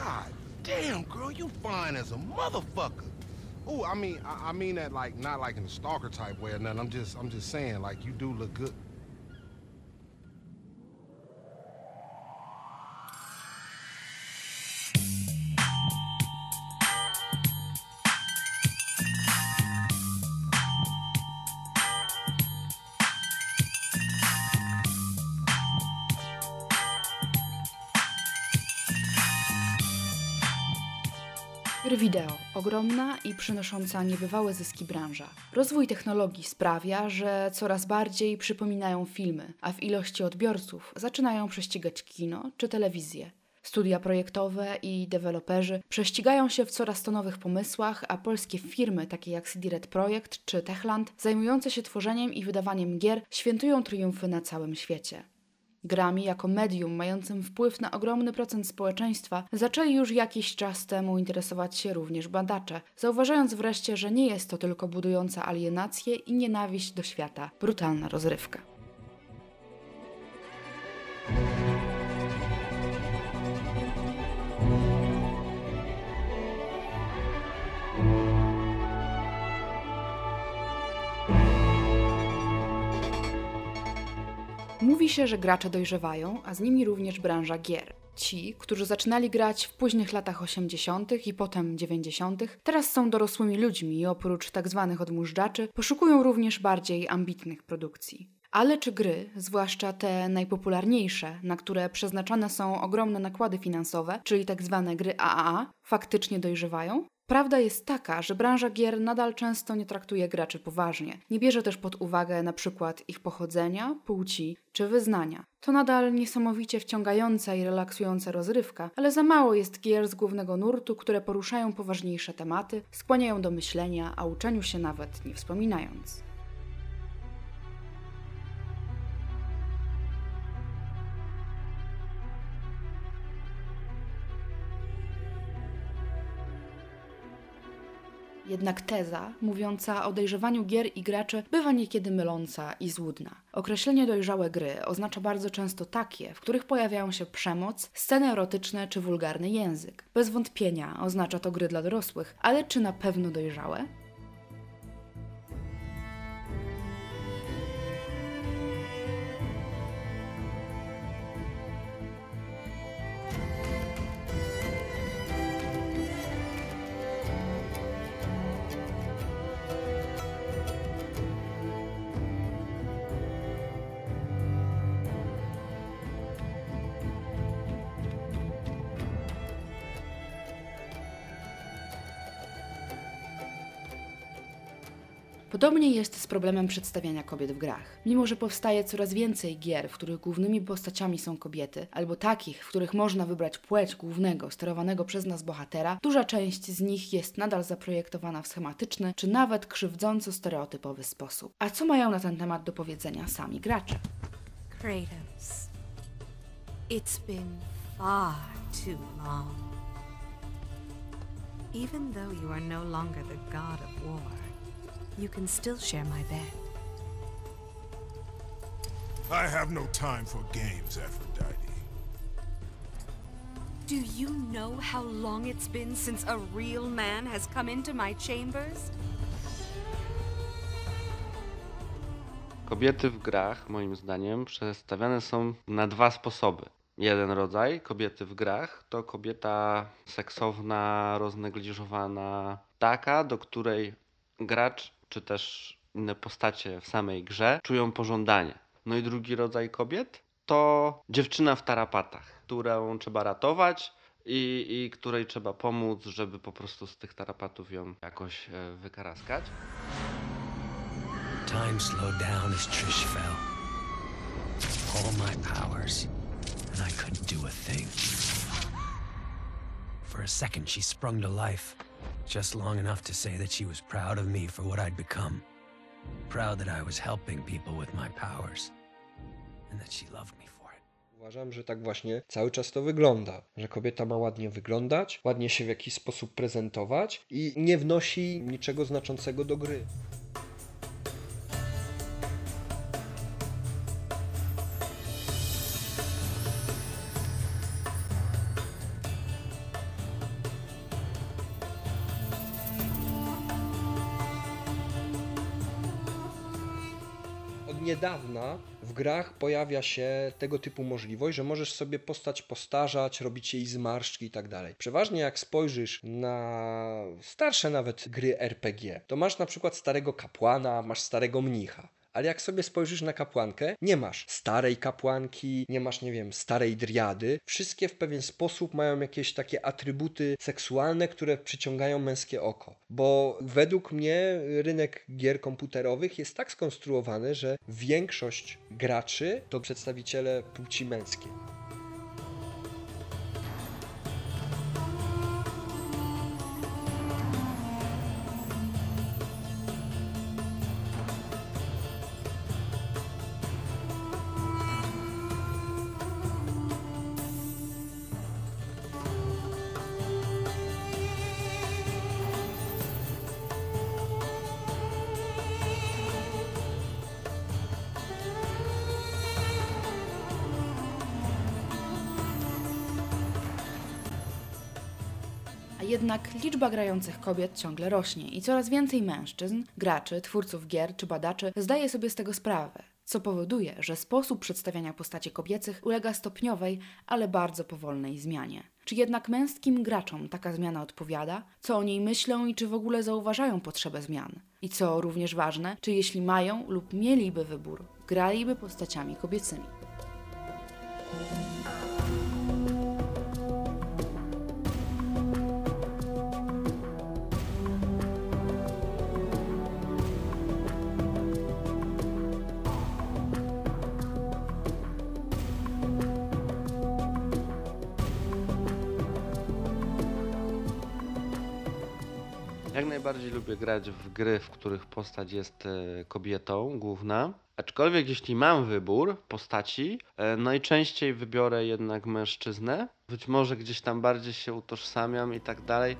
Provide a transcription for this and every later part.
God damn, girl, you fine as a motherfucker. Oh, I mean, I, I mean that like not like in a stalker type way or nothing. I'm just, I'm just saying, like you do look good. Gry wideo ogromna i przynosząca niebywałe zyski branża. Rozwój technologii sprawia, że coraz bardziej przypominają filmy, a w ilości odbiorców zaczynają prześcigać kino czy telewizję. Studia projektowe i deweloperzy prześcigają się w coraz to nowych pomysłach, a polskie firmy takie jak CD Red Projekt czy Techland, zajmujące się tworzeniem i wydawaniem gier, świętują triumfy na całym świecie. Grami jako medium mającym wpływ na ogromny procent społeczeństwa zaczęli już jakiś czas temu interesować się również badacze, zauważając wreszcie, że nie jest to tylko budująca alienację i nienawiść do świata brutalna rozrywka. Mówi się, że gracze dojrzewają, a z nimi również branża gier. Ci, którzy zaczynali grać w późnych latach 80. i potem 90., teraz są dorosłymi ludźmi i oprócz tak zwanych odmóżdżaczy poszukują również bardziej ambitnych produkcji. Ale czy gry, zwłaszcza te najpopularniejsze, na które przeznaczane są ogromne nakłady finansowe, czyli tak zwane gry AAA, faktycznie dojrzewają? Prawda jest taka, że branża gier nadal często nie traktuje graczy poważnie. Nie bierze też pod uwagę na przykład ich pochodzenia, płci czy wyznania. To nadal niesamowicie wciągająca i relaksująca rozrywka, ale za mało jest gier z głównego nurtu, które poruszają poważniejsze tematy, skłaniają do myślenia, a uczeniu się nawet nie wspominając. Jednak teza, mówiąca o dojrzewaniu gier i graczy, bywa niekiedy myląca i złudna. Określenie dojrzałe gry oznacza bardzo często takie, w których pojawiają się przemoc, sceny erotyczne czy wulgarny język. Bez wątpienia oznacza to gry dla dorosłych, ale czy na pewno dojrzałe? Podobnie jest z problemem przedstawiania kobiet w grach. Mimo, że powstaje coraz więcej gier, w których głównymi postaciami są kobiety, albo takich, w których można wybrać płeć głównego, sterowanego przez nas bohatera, duża część z nich jest nadal zaprojektowana w schematyczny, czy nawet krzywdząco stereotypowy sposób. A co mają na ten temat do powiedzenia sami gracze? Kratos, it's been far too long. Even though you are no longer the god of war, you can still share my bed. I have no time for games, Aphrodite. Do you know how long it's been since a real man has come into my chambers? Kobiety w grach, moim zdaniem, przedstawiane są na dwa sposoby. Jeden rodzaj kobiety w grach to kobieta seksowna, roznegliżowana, taka, do której gracz czy też inne postacie w samej grze czują pożądanie. No i drugi rodzaj kobiet to dziewczyna w tarapatach, którą trzeba ratować i, i której trzeba pomóc, żeby po prostu z tych tarapatów ją jakoś e, wykaraskać. Time slowed down as Trish fell. All my powers, and I couldn't do a thing. For a second, she sprung to life, just long enough to say that she was proud of me for what I'd become. Proud that I was helping people with my powers, and that she loved me for it. Uważam, że tak właśnie cały czas to wygląda, że kobieta ma ładnie wyglądać, ładnie się w jakiś sposób prezentować i nie wnosi niczego znaczącego do gry. Niedawna w grach pojawia się tego typu możliwość, że możesz sobie postać postarzać, robić jej zmarszczki i tak dalej. Przeważnie jak spojrzysz na starsze nawet gry RPG, to masz na przykład starego kapłana, masz starego mnicha. Ale jak sobie spojrzysz na kapłankę, nie masz starej kapłanki, nie masz, nie wiem, starej driady. Wszystkie w pewien sposób mają jakieś takie atrybuty seksualne, które przyciągają męskie oko. Bo według mnie rynek gier komputerowych jest tak skonstruowany, że większość graczy to przedstawiciele płci męskiej. Jednak liczba grających kobiet ciągle rośnie i coraz więcej mężczyzn, graczy, twórców gier czy badaczy zdaje sobie z tego sprawę, co powoduje, że sposób przedstawiania postaci kobiecych ulega stopniowej, ale bardzo powolnej zmianie. Czy jednak męskim graczom taka zmiana odpowiada? Co o niej myślą i czy w ogóle zauważają potrzebę zmian? I co również ważne, czy jeśli mają lub mieliby wybór, graliby postaciami kobiecymi? Jak najbardziej lubię grać w gry, w których postać jest e, kobietą główna. Aczkolwiek jeśli mam wybór postaci, e, najczęściej wybiorę jednak mężczyznę. Być może gdzieś tam bardziej się utożsamiam i tak dalej.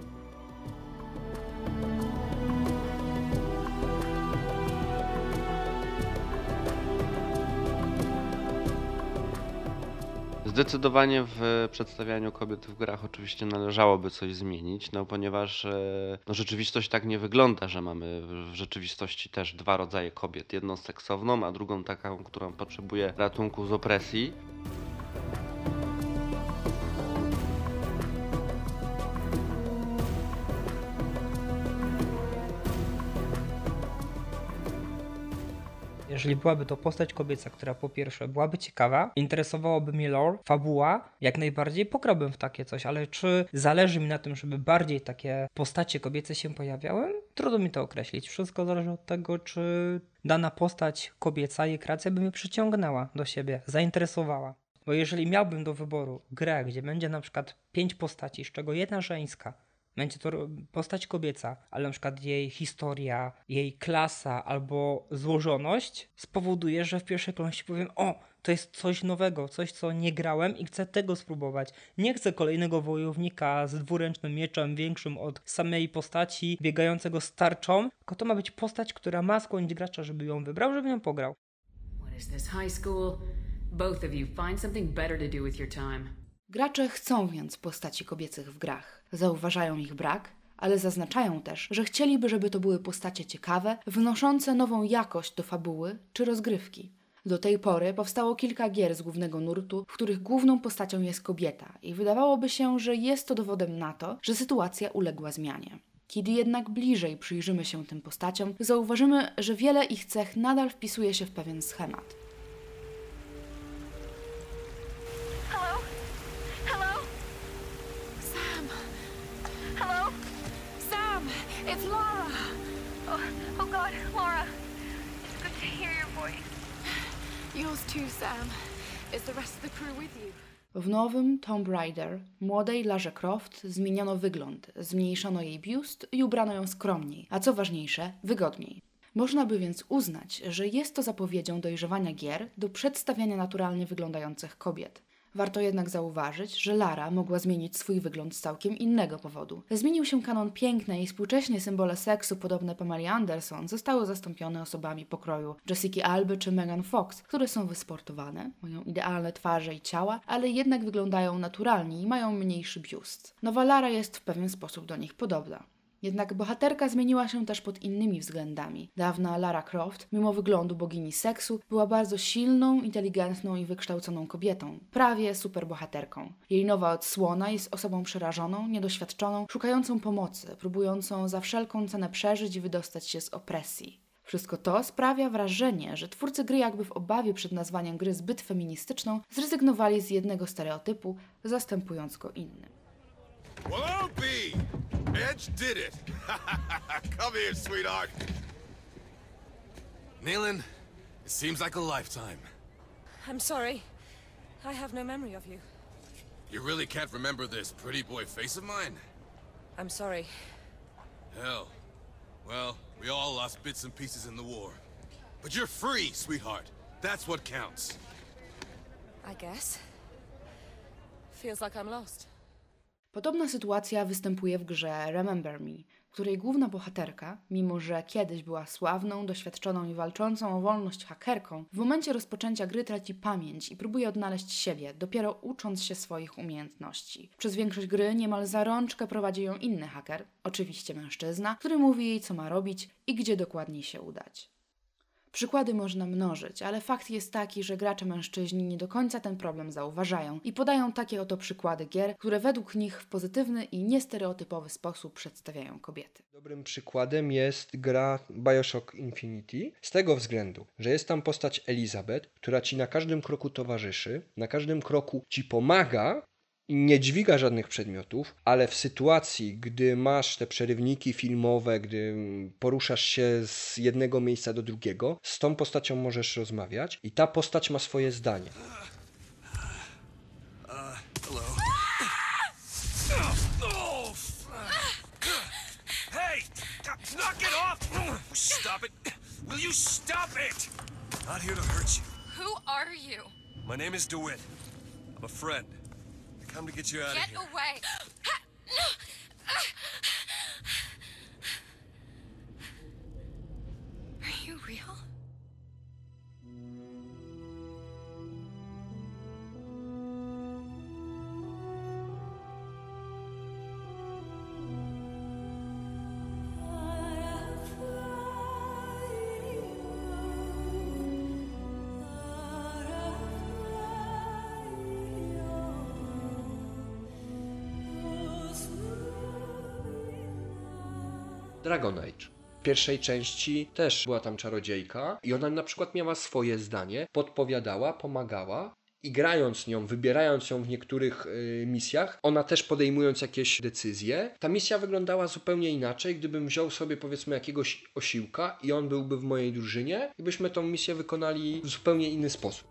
Zdecydowanie w przedstawianiu kobiet w grach oczywiście należałoby coś zmienić, no ponieważ e, no, rzeczywistość tak nie wygląda, że mamy w rzeczywistości też dwa rodzaje kobiet. Jedną seksowną, a drugą taką, która potrzebuje ratunku z opresji. Jeżeli byłaby to postać kobieca, która po pierwsze byłaby ciekawa, interesowałoby mnie lore, fabuła, jak najbardziej pograłbym w takie coś, ale czy zależy mi na tym, żeby bardziej takie postacie kobiece się pojawiały? Trudno mi to określić. Wszystko zależy od tego, czy dana postać kobieca, jej kreacja by mnie przyciągnęła do siebie, zainteresowała. Bo jeżeli miałbym do wyboru grę, gdzie będzie na przykład pięć postaci, z czego jedna żeńska, będzie to postać kobieca, ale na przykład jej historia, jej klasa albo złożoność spowoduje, że w pierwszej kolejności powiem: O, to jest coś nowego, coś co nie grałem i chcę tego spróbować. Nie chcę kolejnego wojownika z dwuręcznym mieczem większym od samej postaci, biegającego z tarczą, tylko to ma być postać, która ma skłonić gracza, żeby ją wybrał, żeby ją pograł. What is this, high school? Both of you find something better to do with your time. Gracze chcą więc postaci kobiecych w grach. Zauważają ich brak, ale zaznaczają też, że chcieliby, żeby to były postacie ciekawe, wnoszące nową jakość do fabuły czy rozgrywki. Do tej pory powstało kilka gier z głównego nurtu, w których główną postacią jest kobieta, i wydawałoby się, że jest to dowodem na to, że sytuacja uległa zmianie. Kiedy jednak bliżej przyjrzymy się tym postaciom, zauważymy, że wiele ich cech nadal wpisuje się w pewien schemat. W nowym Tomb Raider młodej Larze Croft zmieniono wygląd, zmniejszono jej biust i ubrano ją skromniej, a co ważniejsze, wygodniej. Można by więc uznać, że jest to zapowiedzią dojrzewania gier do przedstawiania naturalnie wyglądających kobiet. Warto jednak zauważyć, że Lara mogła zmienić swój wygląd z całkiem innego powodu. Zmienił się kanon piękny i współcześnie symbole seksu podobne Pamela Anderson zostały zastąpione osobami pokroju Jessica Alby czy Megan Fox, które są wysportowane, mają idealne twarze i ciała, ale jednak wyglądają naturalnie i mają mniejszy biust. Nowa Lara jest w pewien sposób do nich podobna. Jednak bohaterka zmieniła się też pod innymi względami. Dawna Lara Croft, mimo wyglądu bogini seksu, była bardzo silną, inteligentną i wykształconą kobietą, prawie superbohaterką. Jej nowa odsłona jest osobą przerażoną, niedoświadczoną, szukającą pomocy, próbującą za wszelką cenę przeżyć i wydostać się z opresji. Wszystko to sprawia wrażenie, że twórcy gry jakby w obawie przed nazwaniem gry zbyt feministyczną zrezygnowali z jednego stereotypu, zastępując go innym. Whoa, B! Edge did it! Come here, sweetheart. Nayland, it seems like a lifetime. I'm sorry. I have no memory of you. You really can't remember this pretty boy face of mine? I'm sorry. Hell. Well, we all lost bits and pieces in the war. But you're free, sweetheart. That's what counts. I guess. Feels like I'm lost. Podobna sytuacja występuje w grze Remember Me, której główna bohaterka, mimo że kiedyś była sławną, doświadczoną i walczącą o wolność hakerką, w momencie rozpoczęcia gry traci pamięć i próbuje odnaleźć siebie, dopiero ucząc się swoich umiejętności. Przez większość gry niemal za rączkę prowadzi ją inny haker, oczywiście mężczyzna, który mówi jej co ma robić i gdzie dokładniej się udać. Przykłady można mnożyć, ale fakt jest taki, że gracze mężczyźni nie do końca ten problem zauważają i podają takie oto przykłady gier, które według nich w pozytywny i niestereotypowy sposób przedstawiają kobiety. Dobrym przykładem jest gra Bioshock Infinity z tego względu, że jest tam postać Elizabeth, która ci na każdym kroku towarzyszy, na każdym kroku ci pomaga nie dźwiga żadnych przedmiotów, ale w sytuacji, gdy masz te przerywniki filmowe, gdy poruszasz się z jednego miejsca do drugiego, z tą postacią możesz rozmawiać i ta postać ma swoje zdanie. Stop it! Will you stop it? Not here to hurt you. Who are you? My name is DeWitt. I'm a friend. Come to get you out of Get away! Are you real? Dragon Age. W pierwszej części też była tam czarodziejka i ona na przykład miała swoje zdanie, podpowiadała, pomagała i grając nią, wybierając ją w niektórych y, misjach, ona też podejmując jakieś decyzje, ta misja wyglądała zupełnie inaczej, gdybym wziął sobie powiedzmy jakiegoś osiłka i on byłby w mojej drużynie i byśmy tą misję wykonali w zupełnie inny sposób.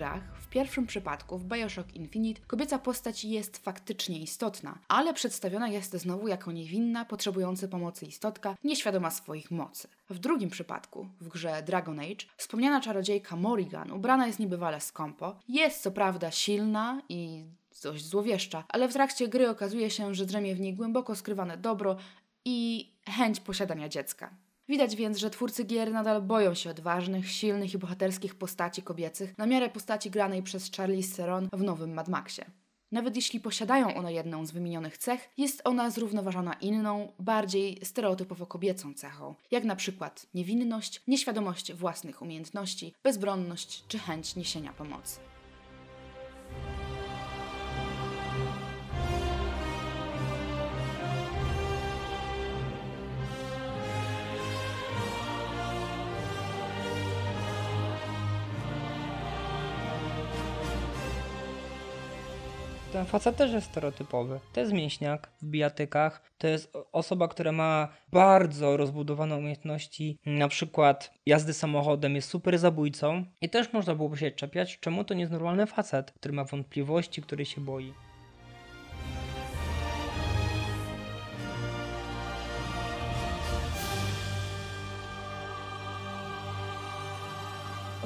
Grach, w pierwszym przypadku w Bioshock Infinite, kobieca postać jest faktycznie istotna, ale przedstawiona jest znowu jako niewinna, potrzebująca pomocy istotka, nieświadoma swoich mocy. W drugim przypadku, w grze Dragon Age, wspomniana czarodziejka Morrigan, ubrana jest niebywale skąpo, jest co prawda silna i dość złowieszcza, ale w trakcie gry okazuje się, że drzemie w niej głęboko skrywane dobro i chęć posiadania dziecka. Widać więc, że twórcy gier nadal boją się odważnych, silnych i bohaterskich postaci kobiecych na miarę postaci granej przez Charlize Theron w nowym Mad Maxie. Nawet jeśli posiadają one jedną z wymienionych cech, jest ona zrównoważona inną, bardziej stereotypowo kobiecą cechą, jak na przykład niewinność, nieświadomość własnych umiejętności, bezbronność czy chęć niesienia pomocy. Ten facet też jest stereotypowy. To jest mięśniak w bijatykach. To jest osoba, która ma bardzo rozbudowane umiejętności, na przykład jazdy samochodem, jest super zabójcą. I też można byłoby się czepiać, czemu to nie jest normalny facet, który ma wątpliwości, który się boi.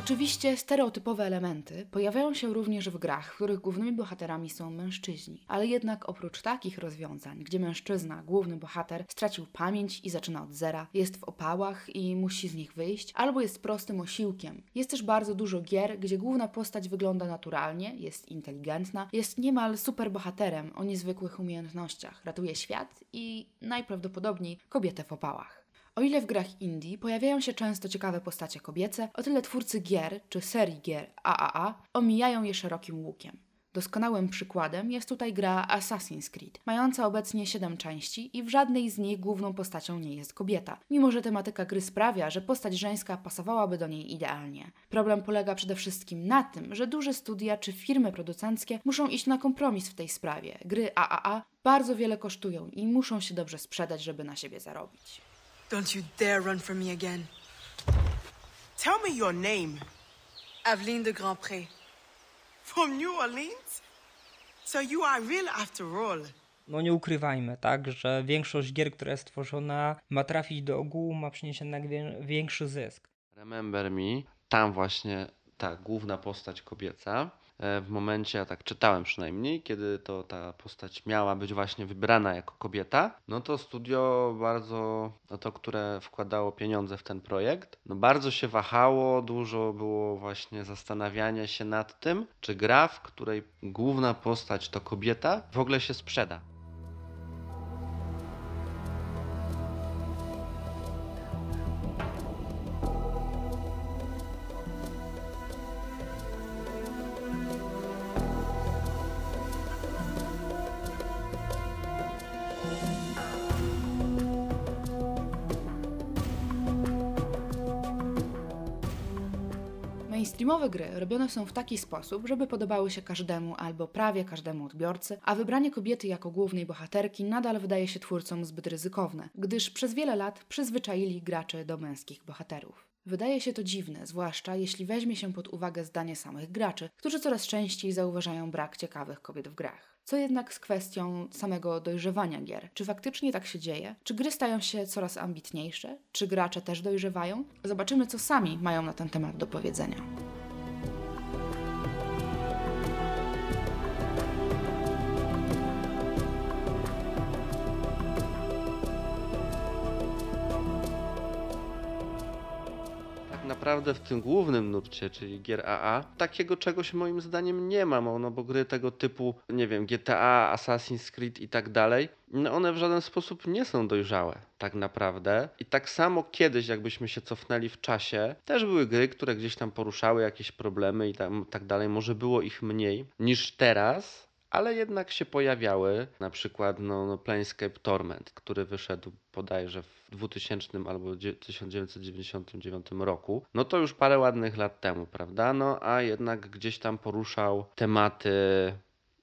Oczywiście stereotypowe elementy pojawiają się również w grach, w których głównymi bohaterami są mężczyźni, ale jednak oprócz takich rozwiązań, gdzie mężczyzna, główny bohater, stracił pamięć i zaczyna od zera, jest w opałach i musi z nich wyjść, albo jest prostym osiłkiem. Jest też bardzo dużo gier, gdzie główna postać wygląda naturalnie, jest inteligentna, jest niemal superbohaterem o niezwykłych umiejętnościach, ratuje świat i najprawdopodobniej kobietę w opałach. O ile w grach indie pojawiają się często ciekawe postacie kobiece, o tyle twórcy gier czy serii gier AAA omijają je szerokim łukiem. Doskonałym przykładem jest tutaj gra Assassin's Creed, mająca obecnie 7 części i w żadnej z nich główną postacią nie jest kobieta, mimo że tematyka gry sprawia, że postać żeńska pasowałaby do niej idealnie. Problem polega przede wszystkim na tym, że duże studia czy firmy producenckie muszą iść na kompromis w tej sprawie. Gry AAA bardzo wiele kosztują i muszą się dobrze sprzedać, żeby na siebie zarobić. Don't you dare run from me again. Tell me your name. Aveline de Grandpré. From New Orleans? So you are real after all. No nie ukrywajmy, tak, że większość gier, która jest tworzona, ma trafić do ogółu, ma przynieść jednak większy zysk. Remember Me, tam właśnie ta główna postać kobieca, w momencie, ja tak czytałem przynajmniej, kiedy to ta postać miała być właśnie wybrana jako kobieta, no to studio bardzo, no to które wkładało pieniądze w ten projekt, no bardzo się wahało, dużo było właśnie zastanawiania się nad tym, czy gra, w której główna postać to kobieta, w ogóle się sprzeda. Mainstreamowe gry robione są w taki sposób, żeby podobały się każdemu albo prawie każdemu odbiorcy, a wybranie kobiety jako głównej bohaterki nadal wydaje się twórcom zbyt ryzykowne, gdyż przez wiele lat przyzwyczaili graczy do męskich bohaterów. Wydaje się to dziwne, zwłaszcza jeśli weźmie się pod uwagę zdanie samych graczy, którzy coraz częściej zauważają brak ciekawych kobiet w grach. Co jednak z kwestią samego dojrzewania gier? Czy faktycznie tak się dzieje? Czy gry stają się coraz ambitniejsze? Czy gracze też dojrzewają? Zobaczymy, co sami mają na ten temat do powiedzenia. Naprawdę w tym głównym nurcie, czyli gier AA, takiego czegoś moim zdaniem nie ma, no bo gry tego typu, nie wiem, GTA, Assassin's Creed i tak dalej, no one w żaden sposób nie są dojrzałe, tak naprawdę. I tak samo kiedyś, jakbyśmy się cofnęli w czasie, też były gry, które gdzieś tam poruszały jakieś problemy i tam, tak dalej. Może było ich mniej niż teraz, ale jednak się pojawiały. Na przykład no, no Planescape Torment, który wyszedł bodajże w 2000 albo dzie- 1999 roku. No to już parę ładnych lat temu, prawda? No a jednak gdzieś tam poruszał tematy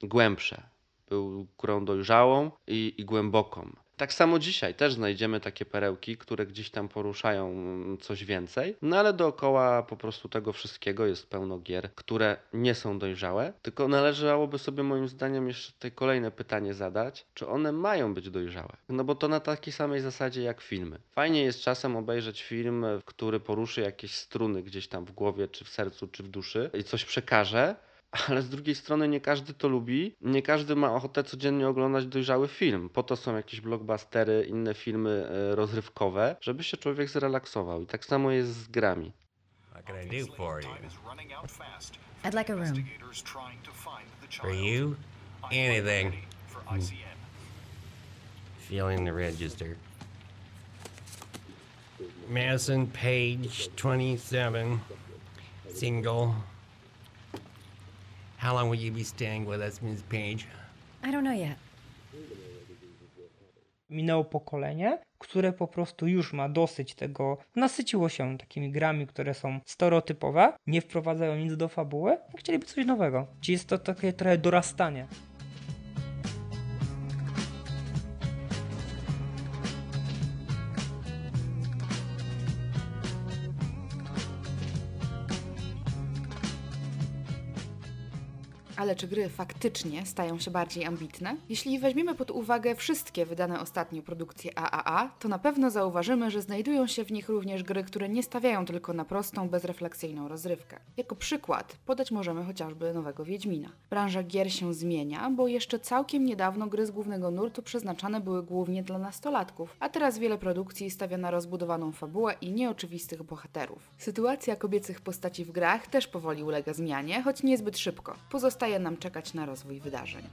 głębsze. Był grą dojrzałą i, i głęboką. Tak samo dzisiaj też znajdziemy takie perełki, które gdzieś tam poruszają coś więcej, no ale dookoła po prostu tego wszystkiego jest pełno gier, które nie są dojrzałe, tylko należałoby sobie moim zdaniem jeszcze tutaj kolejne pytanie zadać, czy one mają być dojrzałe? No bo to na takiej samej zasadzie jak filmy. Fajnie jest czasem obejrzeć film, który poruszy jakieś struny gdzieś tam w głowie, czy w sercu, czy w duszy i coś przekaże, ale z drugiej strony nie każdy to lubi, nie każdy ma ochotę codziennie oglądać dojrzały film. Po to są jakieś blockbustery, inne filmy e, rozrywkowe, żeby się człowiek zrelaksował. I tak samo jest z grami. What can I do for you? I'd like a room. For you? Anything. Hmm. Feeling the register. Madison Page, 27, single. How long will you be staying with us, Ms. Page? I don't know yet. Minęło pokolenie, które po prostu już ma dosyć tego, nasyciło się takimi grami, które są stereotypowe, nie wprowadzają nic do fabuły, chcieliby coś nowego. Czyli jest to takie trochę dorastanie. Czy gry faktycznie stają się bardziej ambitne? Jeśli weźmiemy pod uwagę wszystkie wydane ostatnio produkcje AAA, to na pewno zauważymy, że znajdują się w nich również gry, które nie stawiają tylko na prostą, bezrefleksyjną rozrywkę. Jako przykład podać możemy chociażby nowego Wiedźmina. Branża gier się zmienia, bo jeszcze całkiem niedawno gry z głównego nurtu przeznaczane były głównie dla nastolatków, a teraz wiele produkcji stawia na rozbudowaną fabułę i nieoczywistych bohaterów. Sytuacja kobiecych postaci w grach też powoli ulega zmianie, choć niezbyt szybko. Pozostaje nam czekać na rozwój wydarzeń.